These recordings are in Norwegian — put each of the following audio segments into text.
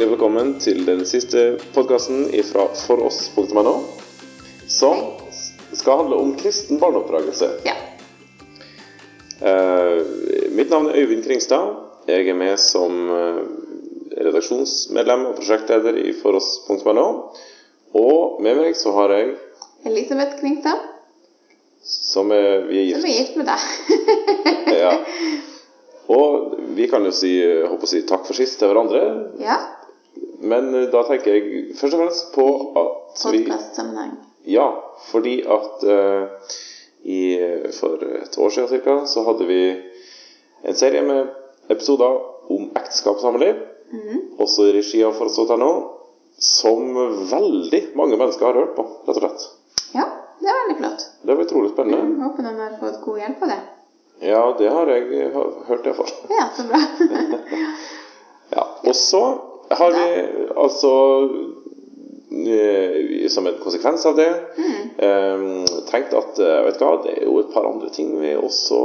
hjertelig velkommen til den siste podkasten fra foross.no, som skal handle om kristen barneoppdragelse. Ja. Uh, mitt navn er Øyvind Kringstad. Jeg er med som eh, redaksjonsmedlem og prosjektleder i foross.no. Og med meg så har jeg, Elisabeth Kringstad, som er, vi er som er gift med deg. Ja. Og vi kan jo si, eh, håper å si takk for sist til hverandre. ja. Men eh, da tenker jeg først og fremst på at vi Podkastsammenheng. Ja, fordi at uh, i, for et år siden cirka, så hadde vi en serie med episoder om ekteskap og samliv, Mhm. også i regi av Forstått.no, som veldig mange mennesker har hørt på, rett og slett. Ja, det er veldig flott. Det var utrolig spennende. Jeg håper noen har fått god hjelp av det. Ja, det har jeg har hørt iallfall. Ja, så bra. Ja. Og så har vi altså eh, som en konsekvens av det mm. tenkt at eh, vet du hva, det er jo et par andre ting vi også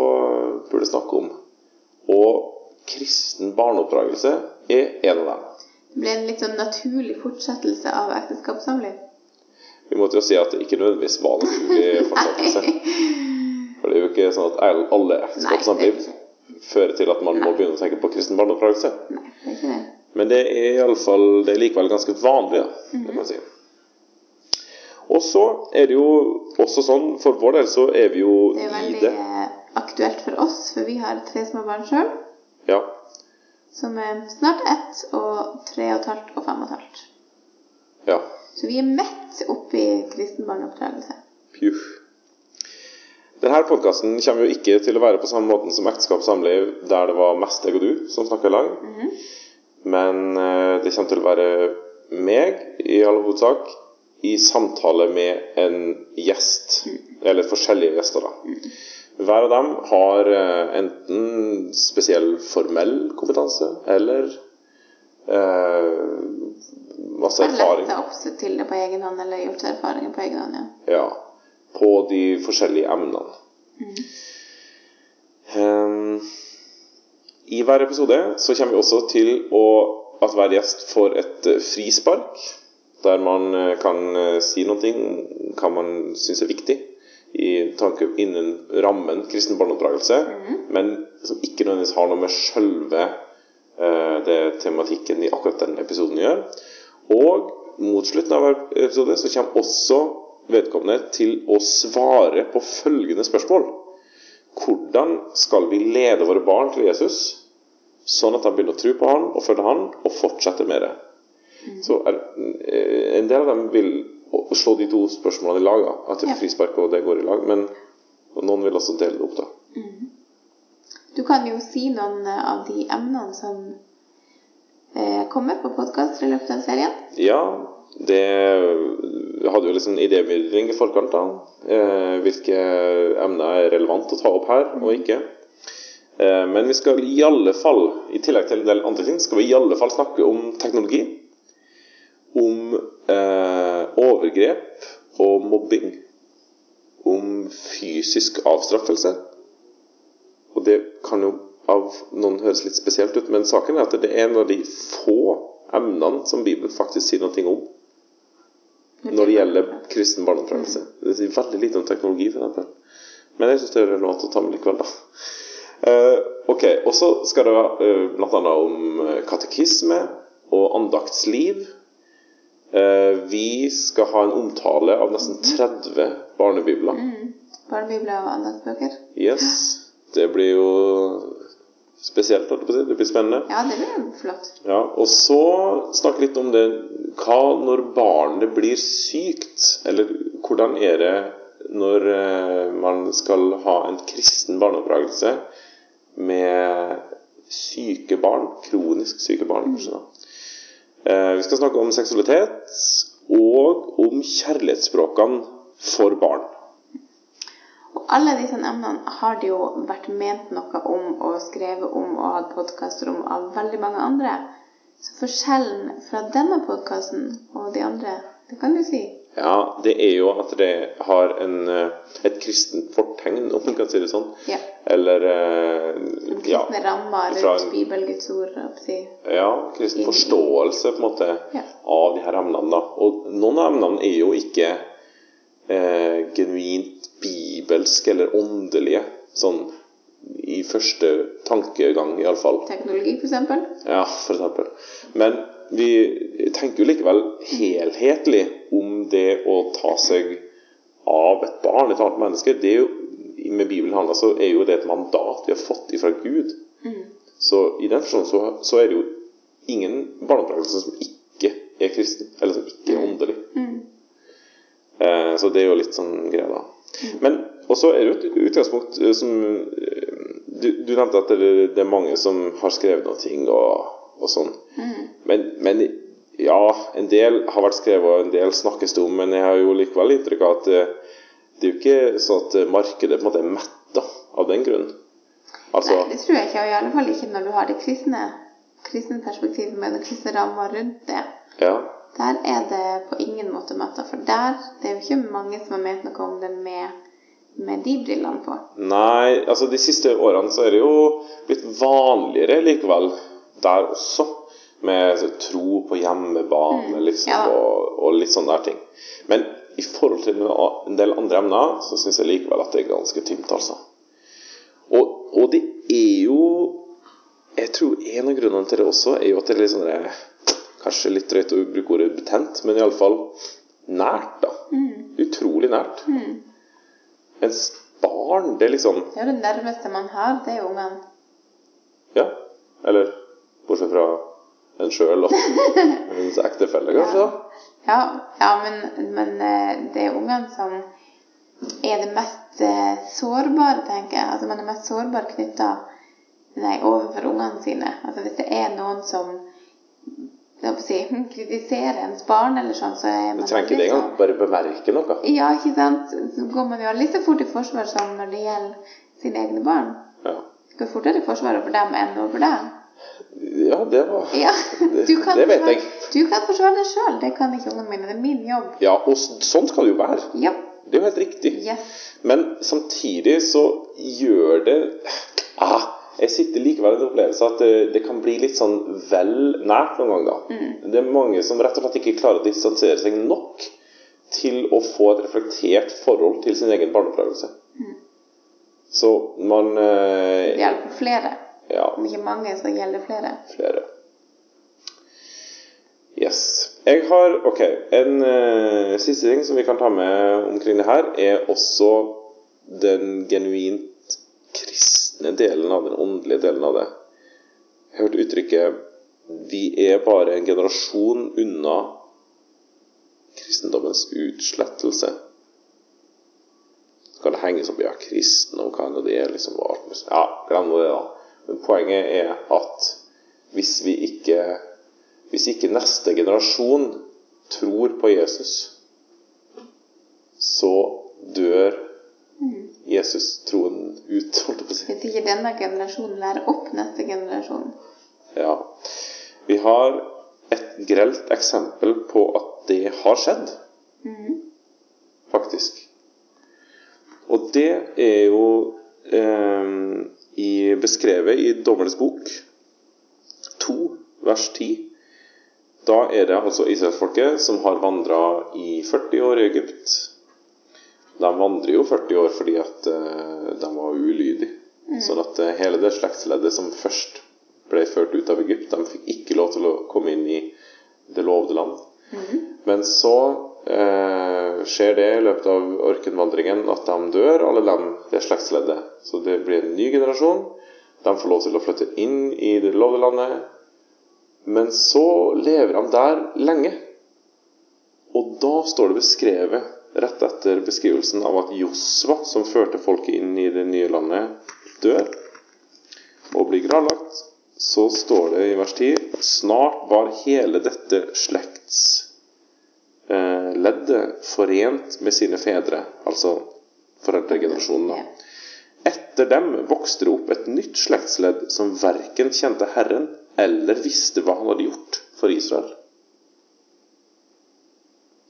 burde snakke om. Og kristen barneoppdragelse er en av dem. Det ble en litt sånn naturlig fortsettelse av ekteskapssamliv. Vi måtte jo si at det ikke nødvendigvis var naturlig fortsettelse. For det er jo ikke sånn at alle Nei, ekteskapssamliv fører til at man må begynne å tenke på kristen barneoppdragelse. Nei, det er ikke det. Men det er i alle fall, det er likevel ganske vanlig, da, det kan man si. Og så er det jo også sånn, for vår del så er vi jo i Det er i veldig det. aktuelt for oss, for vi har tre små barn sjøl, Ja, som er snart ett og tre og et halvt og fem og et halvt. ja. Så vi er midt oppi kristen barneoppdragelse. Pjuh. Denne podkasten kommer jo ikke til å være på samme måten som ekteskap og samliv, der det var mest jeg og du som snakka i lag. Men eh, det kommer til å være meg, i all hovedsak, i samtale med en gjest. Eller forskjellige gjester, da. Hver av dem har eh, enten spesiell formell kompetanse eller eh, masse erfaring. letta opp seg til det på egen hånd, eller gjort erfaringer på egen hånd, ja. Ja, på de forskjellige emnene. Ehm, I hver episode så kommer vi også til å, at hver gjest får et eh, frispark, der man eh, kan eh, si noe om hva man syns er viktig i tanke innen rammen kristen barneoppdragelse, men som ikke nødvendigvis har noe med eh, det tematikken i akkurat den episoden gjør. Og mot slutten av hver episode så kommer også vedkommende til å svare på følgende spørsmål. Hvordan skal vi lede våre barn til Jesus, sånn at de begynner å tro på han og følge han, og fortsette med det? Så er, eh, En del av dem vil slå de to spørsmålene i lag, at et Ja. frispark og det går i lag. Men noen vil også dele det opp, da. Du kan jo si noen av de emnene som eh, kommer på podkast i løpet av serien. Ja, det jeg hadde jo liksom idémyldring i forkant. da eh, Hvilke emner er relevant å ta opp her, og ikke. Eh, men vi skal i alle fall, i tillegg til en del andre ting, skal vi i alle fall snakke om teknologi. Om eh, overgrep og mobbing. Om fysisk avstraffelse. Og det kan jo av noen høres litt spesielt ut, men saken er at det er en av de få emnene som Bibelen faktisk sier noe om når det gjelder kristen barneoppdragelse. Det sier veldig lite om teknologi, for. Men jeg syns det er relevant å ta med likevel, da. Eh, ok, Og så skal det uh, bl.a. om eh, katekisme og andaktsliv. Eh, vi skal ha en omtale av nesten 30 barnebibler. Barnebibler og andaktsbøker. Yes. Det blir jo spesielt, holdt jeg på å si. Det blir spennende. Ja, det blir flott. Ja, og så snakke litt om det Hva når barnet blir sykt? Eller hvordan er det når eh, man skal ha en kristen barneoppdragelse med syke barn? Kronisk syke barn, kanskje. Eh, vi skal snakke om seksualitet og om kjærlighetsspråkene for barn. Og alle disse emnene har det jo vært ment noe om og skrevet om og hatt podkaster om av veldig mange andre. Så forskjellen fra denne podkasten og de andre, det kan du si. Ja, det er jo at det har en, eh, et kristent fortegn, om man kan si det sånn. Ja. Eller eh, kristen ja, fra rundt en- Bibel, Guds ord. Si. ja, kristen forståelse på en måte Ja. av de her emnene. da. Og noen av emnene er jo ikke eh, genuint bibelske eller åndelige, sånn i første tankegang iallfall. Teknologi, for eksempel. Ja, for eksempel. Men vi tenker jo likevel helhetlig om det å ta seg av et barn, et annet menneske. Det er jo, med Bibelen handler, så er jo det et mandat vi har fått ifra Gud. Så i den forstand så, så er det jo ingen barneoppdragelse som ikke er kristen, eller som ikke er åndelig. Eh, så det er jo litt sånn greia, da. Men også er det jo et utgangspunkt eh, som eh, du, du nevnte at det, det er mange som har skrevet noe ting og, og sånn. Men, men ja, en del har vært skrevet, og en del snakkes det om, men jeg har jo likevel inntrykk av at eh, det er jo ikke sånn at markedet på en måte er metta av den grunn. Altså, Nei, det tror jeg ikke, og i alle fall ikke når du har det kristne, kristne perspektivet med den kristne ramma rundt det. ja. Der er det på ingen måte metta, for der det er jo ikke mange som har ment noe om det med, med de brillene på. Nei, altså de siste årene så er det jo blitt vanligere likevel der også. Med tro på hjemmebane liksom, Ja. og, og litt sånne der ting. Men i forhold til en del andre emner så syns jeg likevel at det er ganske tynt, altså. Og, og det er jo Jeg tror en av grunnene til det også er jo at det er litt sånn der- Kanskje litt drøyt å bruke ordet betent, men iallfall nært, da. Utrolig nært. Mens barn, det er liksom Det jo det nærmeste man har, det er jo ungene. Ja. Eller bortsett fra en sjøl og ens ektefelle, kanskje. da. Ja, ja men, men eh, det er ungene som er det mest eh, sårbare, tenker jeg. Altså man er mest sårbar knytta overfor ungene sine. Altså hvis det er noen som si, kritiserer ens barn eller sånn, så er Du trenger ikke det engang. Bare bemerke noe. Ja, ikke sant? Så går man jo litt så fort i forsvar som når det gjelder sine egne barn. Ja. Går fortere i forsvaret for dem enn over deg. Ja, det var Ja, Det- det vet jeg. Du kan forsvare deg sjøl. Det kan ikke ungene mine. Det er min jobb. Ja, og sånn skal det jo være. Ja. Det er jo helt riktig. Yes. Men samtidig så gjør det ah, Jeg sitter likevel i en opplevelse at det, det kan bli litt sånn vel nært noen ganger. da. Det er mange som rett og slett ikke klarer å distansere seg nok til å få et reflektert forhold til sin egen barneoppdragelse. Så man eh, Det hjelper flere. Ja, Om ikke mange, så gjelder det flere. flere. Yes. Jeg har Ok, en uh, siste ting som vi kan ta med omkring det her, er også den genuint kristne delen av den åndelige delen av det. Jeg hørte uttrykket 'Vi er bare en generasjon unna kristendommens utslettelse'. Så kan det henges opp i ja, kristendom, hva nå det er, liksom. Ja, glem det, da. Men poenget er at hvis vi ikke Hvis ikke neste generasjon tror på Jesus, så dør Jesus-troen ut, holdt jeg på å si. Hvis ikke denne generasjonen lærer opp neste generasjon. Ja. Vi har et grelt eksempel på at det har skjedd. Faktisk. Og det er jo eh, i, beskrevet i Dommernes bok 2, vers 10. Da er det altså israelsfolket som har vandra i 40 år i Egypt. De vandrer jo 40 år fordi at eh, de var ulydige. Sånn at eh, hele det slektsleddet som først ble ført ut av Egypt, de fikk ikke lov til å komme inn i det lovede land. Men så skjer det i løpet av orkenvandringen at de dør, alle dem, det slektsleddet. Så det blir en ny generasjon. De får lov til å flytte inn i det lovde landet. Men så lever de der lenge. Og da står det beskrevet, rett etter beskrivelsen av at Josva, som førte folket inn i det nye landet, dør og blir gravlagt, så står det i vers 10 Snart var hele dette slektsleddet forent med sine fedre, altså foreldregenerasjonen. Etter dem vokste det opp et nytt slektsledd som verken kjente Herren eller visste hva han hadde gjort for Israel.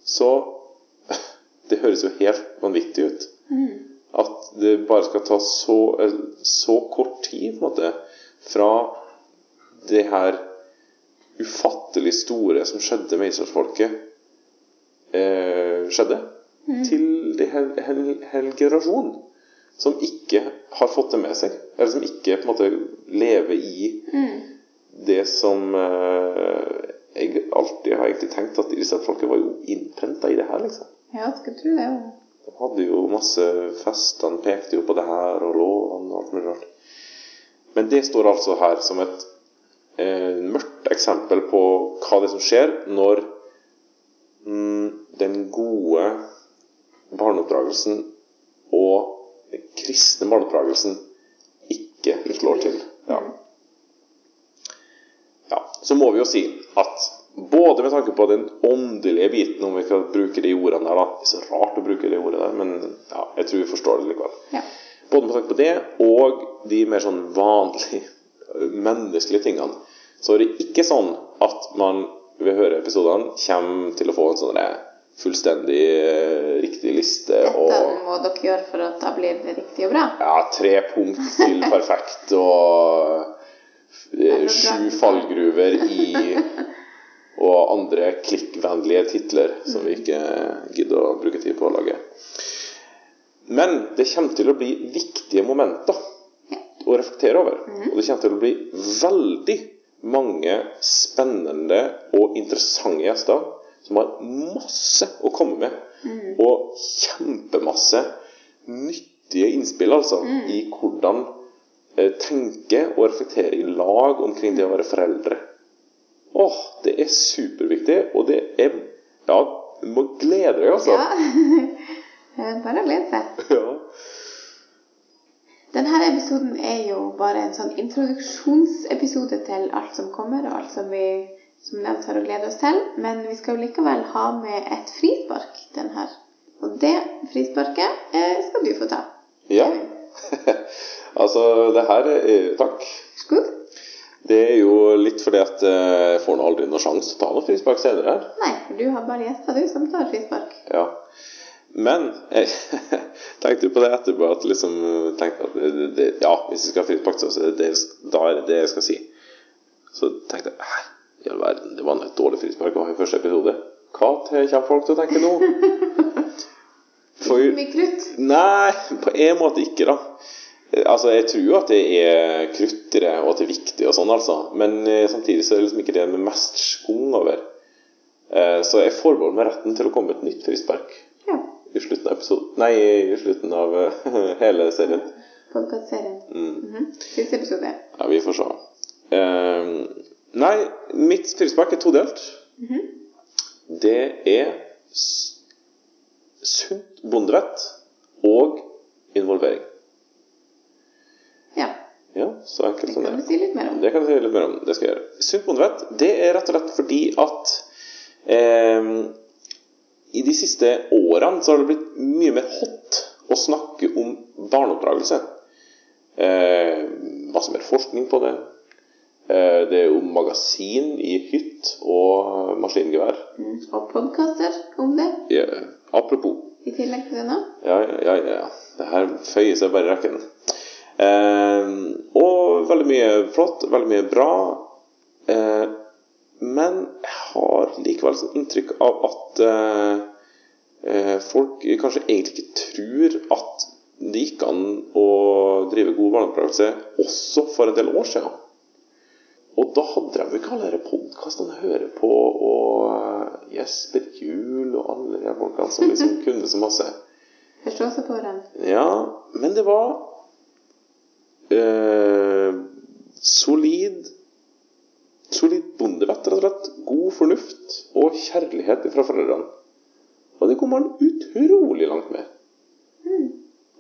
Så Det høres jo helt vanvittig ut. Mm. At det bare skal ta så, eh, så kort tid måte fra det her ufattelig store som skjedde med israelsfolket, eh, skjedde, til en hel, hel, generasjon som ikke har fått det med seg. Eller som ikke på en måte lever i Mm. det som eh, jeg alltid har egentlig tenkt at disse folka var jo innprenta i det her, liksom. Ja, skulle tro det. De hadde jo masse festene pekte jo på det her, og lovene og alt mulig rart. Men det står altså her som et eh, mørkt eksempel på hva det er som skjer når mm, den gode barneoppdragelsen og den kristne barneoppdragelsen ikke slår til. Ja. ja. Så må vi jo si at både med tanke på den åndelige biten, om vi kan bruke de ordene der, da Det er så rart å bruke de ordene der, men ja, jeg tror vi forstår det likevel. Ja. Både med tanke på det og de mer sånn vanlige menneskelige tingene, så er det ikke sånn at man ved hører høre episodene kommer til å få en sånn fullstendig eh, riktig liste Dette og må dere gjøre for at da blir det riktig og bra. ja, tre punkt til perfekt og eh, sju fallgruver i og andre klikkvennlige titler som vi ikke gidder å bruke tid på å lage. Men det kommer til å bli viktige momenter å reflektere over. Og det kommer til å bli veldig mange spennende og interessante gjester som har masse å komme med. Og kjempemasse nyttige innspill altså i hvordan eh, tenke og reflektere i lag omkring det å være foreldre. Åh, det er superviktig, og det er Ja, du må glede deg, altså. Ja. Bare glede seg. Ja. Denne episoden er jo bare en sånn introduksjonsepisode til alt som kommer, og alt som vi som nevnt har å glede oss til. Men vi skal jo likevel ha med et frispark den her. Og det frisparket eh, skal du få ta. ja. altså, det her er Takk. Skål. Det er jo litt fordi at eh, jeg får nå aldri noen sjanse til å ta noe frispark senere. Nei, for du har bare gjester, du, som tar frispark. Ja. Men jeg tenkte jo på det etterpå at liksom tenkte at det, det, Ja, hvis jeg skal ha frispark, så er det, da er det det jeg skal si. Så tenkte jeg i all verden, det var nå et dårlig frispark i første episode. Hva kommer folk til å tenke nå? For Mye krutt. Nei, på en måte ikke, da. Altså, Jeg tror jo at det er krutt i det, og at det er viktig, og sånn, altså. Men eh, samtidig så er det liksom ikke det med mest schwung over. Eh, så jeg forbeholder meg retten til å komme med et nytt frispark. I slutten av episoden Nei, i slutten av eh, hele serien. Podkastserien. Mm. Mhm. Siste episode. Ja, vi får se. Uh, nei, mitt frispark er todelt. Mhm. Det er sunt bondevett og involvering. Ja. Ja, så enkelt Det som det. kan du si litt mer om. Det kan du si litt mer om. Det skal jeg gjøre. Sunt bondevett, det er rett og slett fordi at eh, i de siste årene så har det blitt mye mer hot å snakke om barneoppdragelse. Eh, masse mer forskning på det. Eh, det er jo magasin i hytt og maskingevær. Mm. Og podkaster om det, Ja, apropos. i tillegg til det nå. Ja, ja, ja, ja. Det her føyer seg bare i rekken. Eh, og veldig mye flott, veldig mye bra. Eh, har likevel sånn inntrykk av at eh, eh, folk kanskje egentlig ikke tror at det gikk an å drive god barneoppdragelse også for en del år siden. Og da hadde de ikke alle disse podkastene å høre på, og eh, Jesper Juel og alle de folkene som liksom kunne så masse. Forståelse på dem. Ja, men det var eh, solid Solid bondevett, rett og slett. God fornuft og kjærlighet fra foreldrene. Og det kommer man utrolig langt med.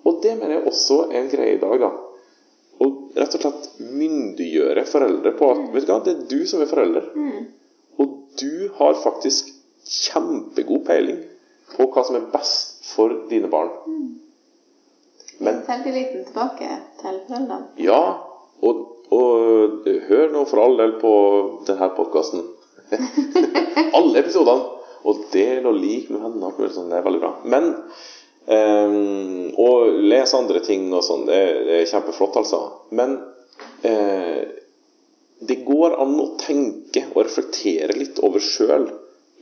Og det mener jeg også er en greie i dag, da. Å rett og slett myndiggjøre foreldre på at vet du hva, det er du som er forelder. Og du har faktisk kjempegod peiling på hva som er best for dine barn. Men Selvtilliten tilbake til foreldrene. ja, og, og hør nå for all del på denne podkasten. Alle episodene. og del og lik med venner. sånn, Det er veldig bra. Men um, Å lese andre ting og sånn, det, det er kjempeflott, altså. Men uh, det går an å tenke og reflektere litt over sjøl.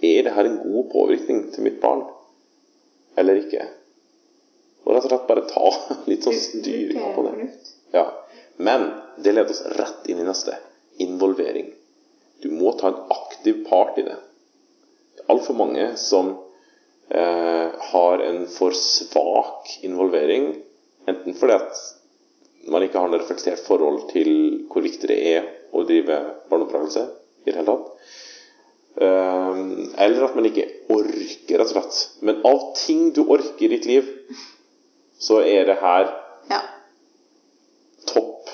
Er det her en god påvirkning til mitt barn, eller ikke? Og rett og slett bare ta litt sånn styringa på det. Ja. Men det leder oss rett inn i neste. Involvering. Du må ta en aktiv part i det. Det er altfor mange som eh, har en for svak involvering. Enten fordi at man ikke har noe reflektert forhold til hvor viktig det er å drive barneoppdragelse i det hele tatt. Eh, eller at man ikke orker, rett og slett. Men av ting du orker i ditt liv, så er det her Ja. topp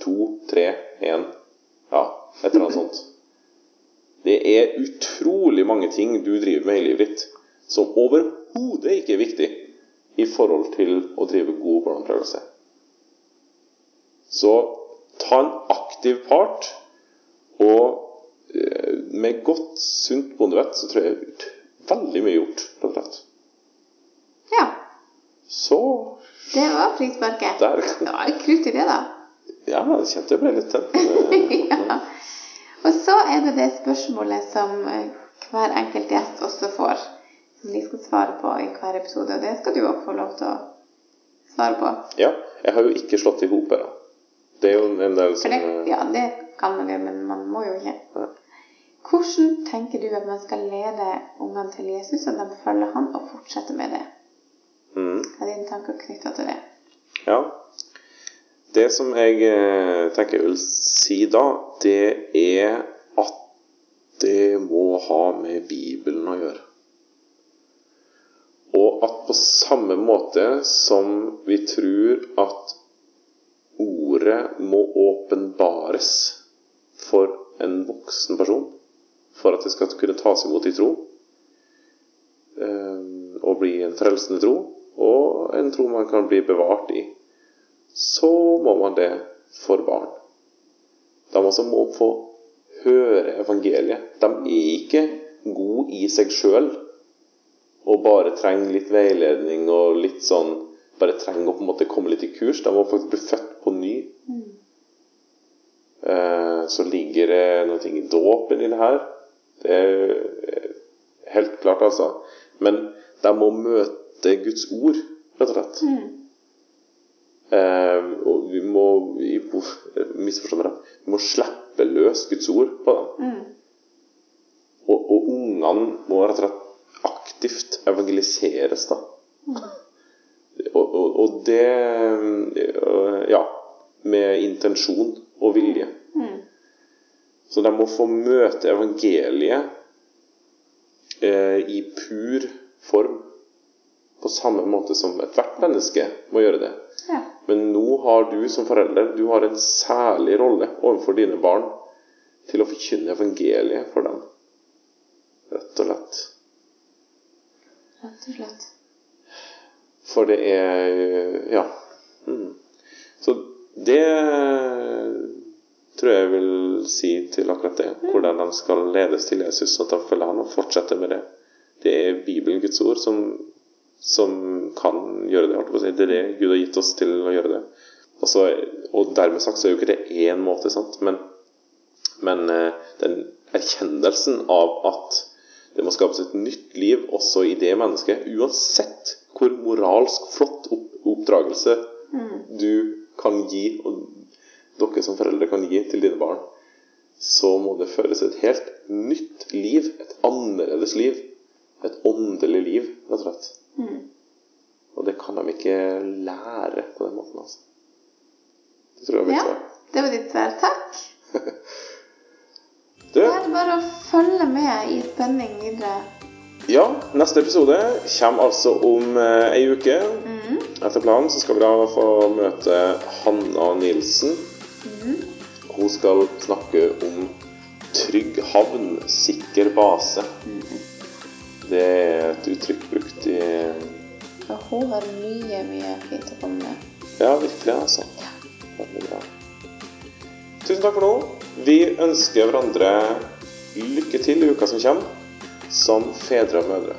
to, tre, én Ja, et eller annet sånt. Det er utrolig mange ting du driver med i livet ditt som overhodet ikke er viktig i forhold til å drive god barneoppdragelse. Så ta en aktiv part, og eh, med godt, sunt bondevett så tror jeg ut- veldig mye gjort, rett og slett. ja. Så Det var frisparket. der Det var krutt i det, da. Ja, jeg kjente jeg ble litt tent. eh, ja. Og så er det det spørsmålet som eh, hver enkelt gjest også får, som de skal svare på i hver episode. Og det skal du òg få lov til å svare på. Ja, jeg har jo ikke slått i hop ennå. Det er jo en del som det, eh, ja, det kan man gjøre, men man må jo ikke. Ja. Hvordan tenker du at man skal lede ungene til Jesus, og de følger han og fortsetter med det? mm, Hva er dine tanker knytta til det? Ja. Det som jeg eh, tenker jeg vil si da, det er at det må ha med Bibelen å gjøre. Og at på samme måte som vi tror at ordet må åpenbares for en voksen person for at det skal kunne tas imot i tro, eh, og bli en frelsende tro, og en tro man kan bli bevart i, så må man det for barn. De også må få høre evangeliet. De er ikke gode i seg sjøl og bare trenger litt veiledning og litt sånn Bare trenger å på en måte komme litt i kurs. De må faktisk bli født på ny. Eh, Så ligger det noe ting i dåpen i det her. Det er eh, helt klart, altså. Men de må møte Guds ord, rett og slett. Eh, og vi må misforstå meg rett, vi må slippe løs Guds ord på dem. Og, og ungene må rett og slett aktivt evangeliseres, da. Og, og, og det øh, Ja, med intensjon og vilje. Så de må få møte evangeliet eh, i pur form. På samme måte som ethvert menneske må gjøre det. Men nå har du som forelder du har en særlig rolle overfor dine barn til å forkynne evangeliet for dem. Rett og slett. Rett og slett. For det er Ja. Mm. Så det tror jeg vil si til akkurat det. Hvordan de skal ledes til Jesus, at de følger han og fortsetter med det. Det er Bibelen, Guds ord, som, som kan gjøre det. Det er det Gud har gitt oss til å gjøre det. Og, så, og dermed sagt så er jo ikke det én måte, sant? men, men eh, den erkjennelsen av at det må skapes et nytt liv også i det mennesket, uansett hvor moralsk flott opp, oppdragelse du kan gi, og dere som foreldre kan gi til dine barn, så må det føres et helt nytt liv, et annerledes liv, et åndelig liv, rett og slett. Og det kan de ikke lære på den måten, altså. Det tror jeg er mitt Ja, svar. det var ditt svar. Takk. Du, Det er bare å følge med i spenning videre. ja, neste episode kommer altså om eh, ei uke. Etter planen så skal vi da få møte Hanna Nilsen. Hun skal snakke om trygg havn, sikker base. Det er et uttrykk brukt i ja, hun har mye, mye fint å komme med. Ja, virkelig, altså. Veldig bra. Tusen takk for nå. Vi ønsker hverandre lykke til i uka som kommer, som fedre og mødre.